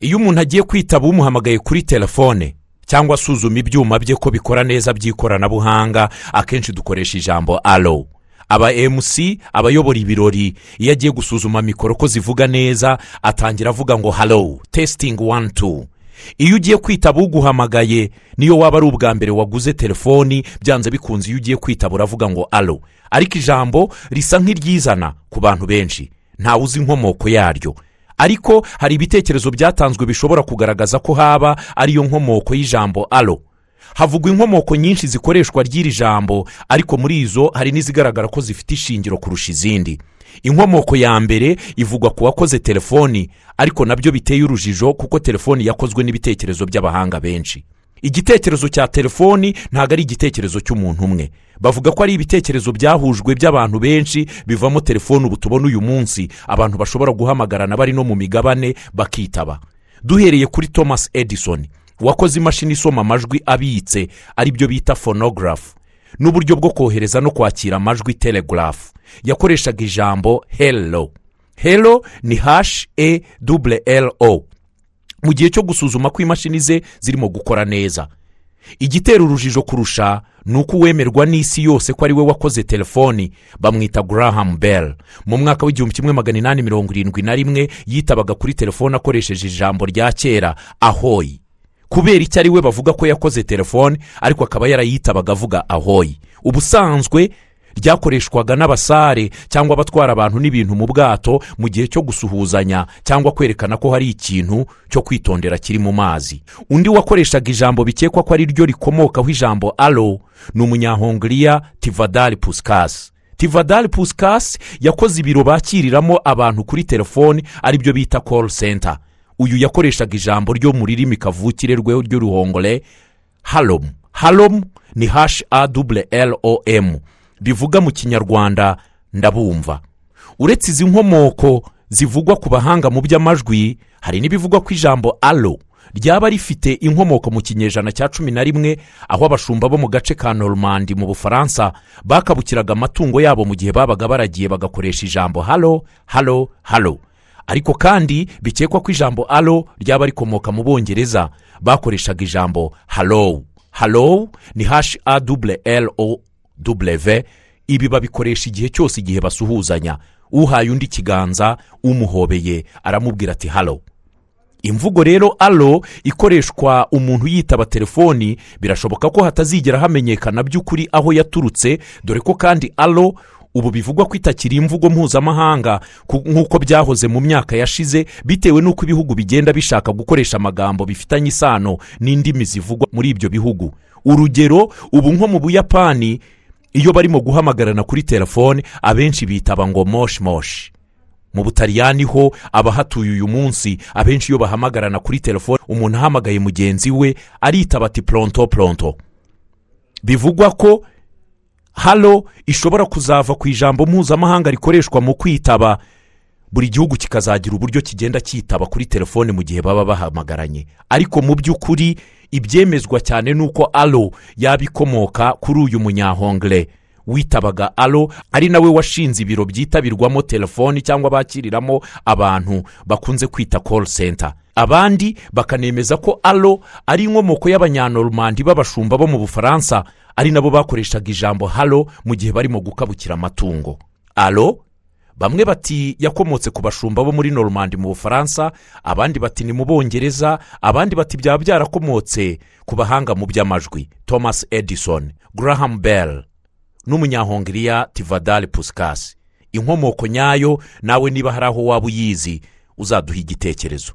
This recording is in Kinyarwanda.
iyo umuntu agiye kwitaba umuhamagaye kuri telefone cyangwa asuzuma ibyuma bye ko bikora neza by'ikoranabuhanga akenshi dukoresha ijambo alo aba emusi abayobora ibirori iyo agiye gusuzuma mikoro ko zivuga neza atangira avuga ngo halo testingi wani tu iyo ugiye kwitaba uguhamagaye niyo waba ari ubwa mbere waguze telefoni byanze bikunze iyo ugiye kwitaba uravuga ngo alo ariko ijambo risa nk'iryizana ku bantu benshi. Ntawe uzi inkomoko yaryo. Ariko hari ibitekerezo byatanzwe bishobora kugaragaza ko haba ariyo nkomoko y'ijambo alo. Havugwa inkomoko nyinshi zikoreshwa ry'iri jambo ariko muri izo hari n'izigaragara ko zifite ishingiro kurusha izindi. Inkomoko ya mbere ivugwa ku wakoze telefoni ariko na byo biteye urujijo kuko telefoni yakozwe n'ibitekerezo by'abahanga benshi. Igitekerezo cya telefoni ntabwo ari igitekerezo cy'umuntu umwe. Bavuga ko ari ibitekerezo byahujwe by'abantu benshi bivamo telefoni ubu tubona uyu munsi. Abantu bashobora guhamagarana bari no mu migabane bakitaba. Duhereye kuri thomas edison wakoze imashini isoma amajwi abitse ari byo bita fonogarafu n'uburyo bwo kohereza no kwakira amajwi telegarafu yakoreshaga ijambo helo helo ni hashi e dubure ero mu gihe cyo gusuzuma ko imashini ze zirimo gukora neza. Igitera urujijo kurusha ni uko uwemerwa n'isi yose ko ari we wakoze telefoni bamwita gurahamu bell. Mu mwaka w'igihumbi kimwe magana inani mirongo irindwi na rimwe yitabaga kuri telefoni akoresheje ijambo rya kera ahoyi kubera icyo ari we bavuga ko yakoze telefoni ariko akaba yarayitabaga avuga ahoyi ubusanzwe ryakoreshwaga n'abasare cyangwa abatwara abantu n'ibintu mu bwato mu gihe cyo gusuhuzanya cyangwa kwerekana ko hari ikintu cyo kwitondera kiri mu mazi. Undi wakoreshaga ijambo bikekwa ko ari ryo rikomokaho ijambo alo ni umunyahongiriya tivadari pusikasi tivadari pusikasi yakoze ibiro bakiriramo abantu kuri telefoni ari byo bita call center. Uyu yakoreshaga ijambo ryo mu rurimi kavukire rwe ry'uruhongore halomu halomu ni hashi a dubure ero o emu bivuga mu kinyarwanda ndabumva. Uretse izi nkomoko zivugwa ku bahanga mu by'amajwi hari n'ibivugwa ko ijambo alo ryaba rifite inkomoko mu kinyejana cya cumi na rimwe aho abashumba bo mu gace ka normandi mu bufaransa bakabukiraga amatungo yabo mu gihe babaga baragiye bagakoresha ijambo halo halo halo ariko kandi bikekwa ko ijambo alo ryaba rikomoka mu bongereza bakoreshaga ijambo halo halo ni hashi a dubure ero o w ibi babikoresha igihe cyose igihe basuhuzanya. Uhaye undi ikiganza umuhobeye aramubwira ati halo. Imvugo rero alo ikoreshwa umuntu yitaba telefoni birashoboka ko hatazigera hamenyekana by'ukuri aho yaturutse. Dore ko kandi alo ubu bivugwa ko itakiri imvugo mpuzamahanga nk'uko byahoze mu myaka yashize bitewe n'uko ibihugu bigenda bishaka gukoresha amagambo bifitanye isano n'indimi zivugwa muri ibyo bihugu. Urugero ubu nko mu buyapani iyo barimo guhamagarana kuri telefone abenshi bitaba ngo moshi moshi mu butaliyani ho abahatuye uyu munsi abenshi iyo bahamagarana kuri telefone umuntu ahamagaye mugenzi we aritaba ati poronto poronto bivugwa ko halo ishobora kuzava ku ijambo mpuzamahanga rikoreshwa mu kwitaba. Buri gihugu kikazagira uburyo kigenda cyitaba kuri telefone mu gihe baba bahamagaranye. Ariko mu by'ukuri ibyemezwa cyane ni uko alo yaba ikomoka kuri uyu munyahongire witabaga alo ari nawe washinze ibiro byitabirwamo telefoni cyangwa bakiriramo abantu bakunze kwita call center. Abandi bakanemeza ko alo ari inkomoko y'abanyanormandi b'abashumba bo mu bufaransa. Ari nabo bakoreshaga ijambo halo mu gihe barimo gukabukira amatungo. Alo bamwe bati yakomotse ku bashumba bo muri normandi mu bufaransa abandi bati ni mu bongereza. Abandi bati byaba byarakomotse ku bahanga mu by'amajwi. Thomas edison graham bell n'umunyahongiriya tivadari pusikasi inkomoko nyayo nawe niba hari aho waba uyizi uzaduha igitekerezo.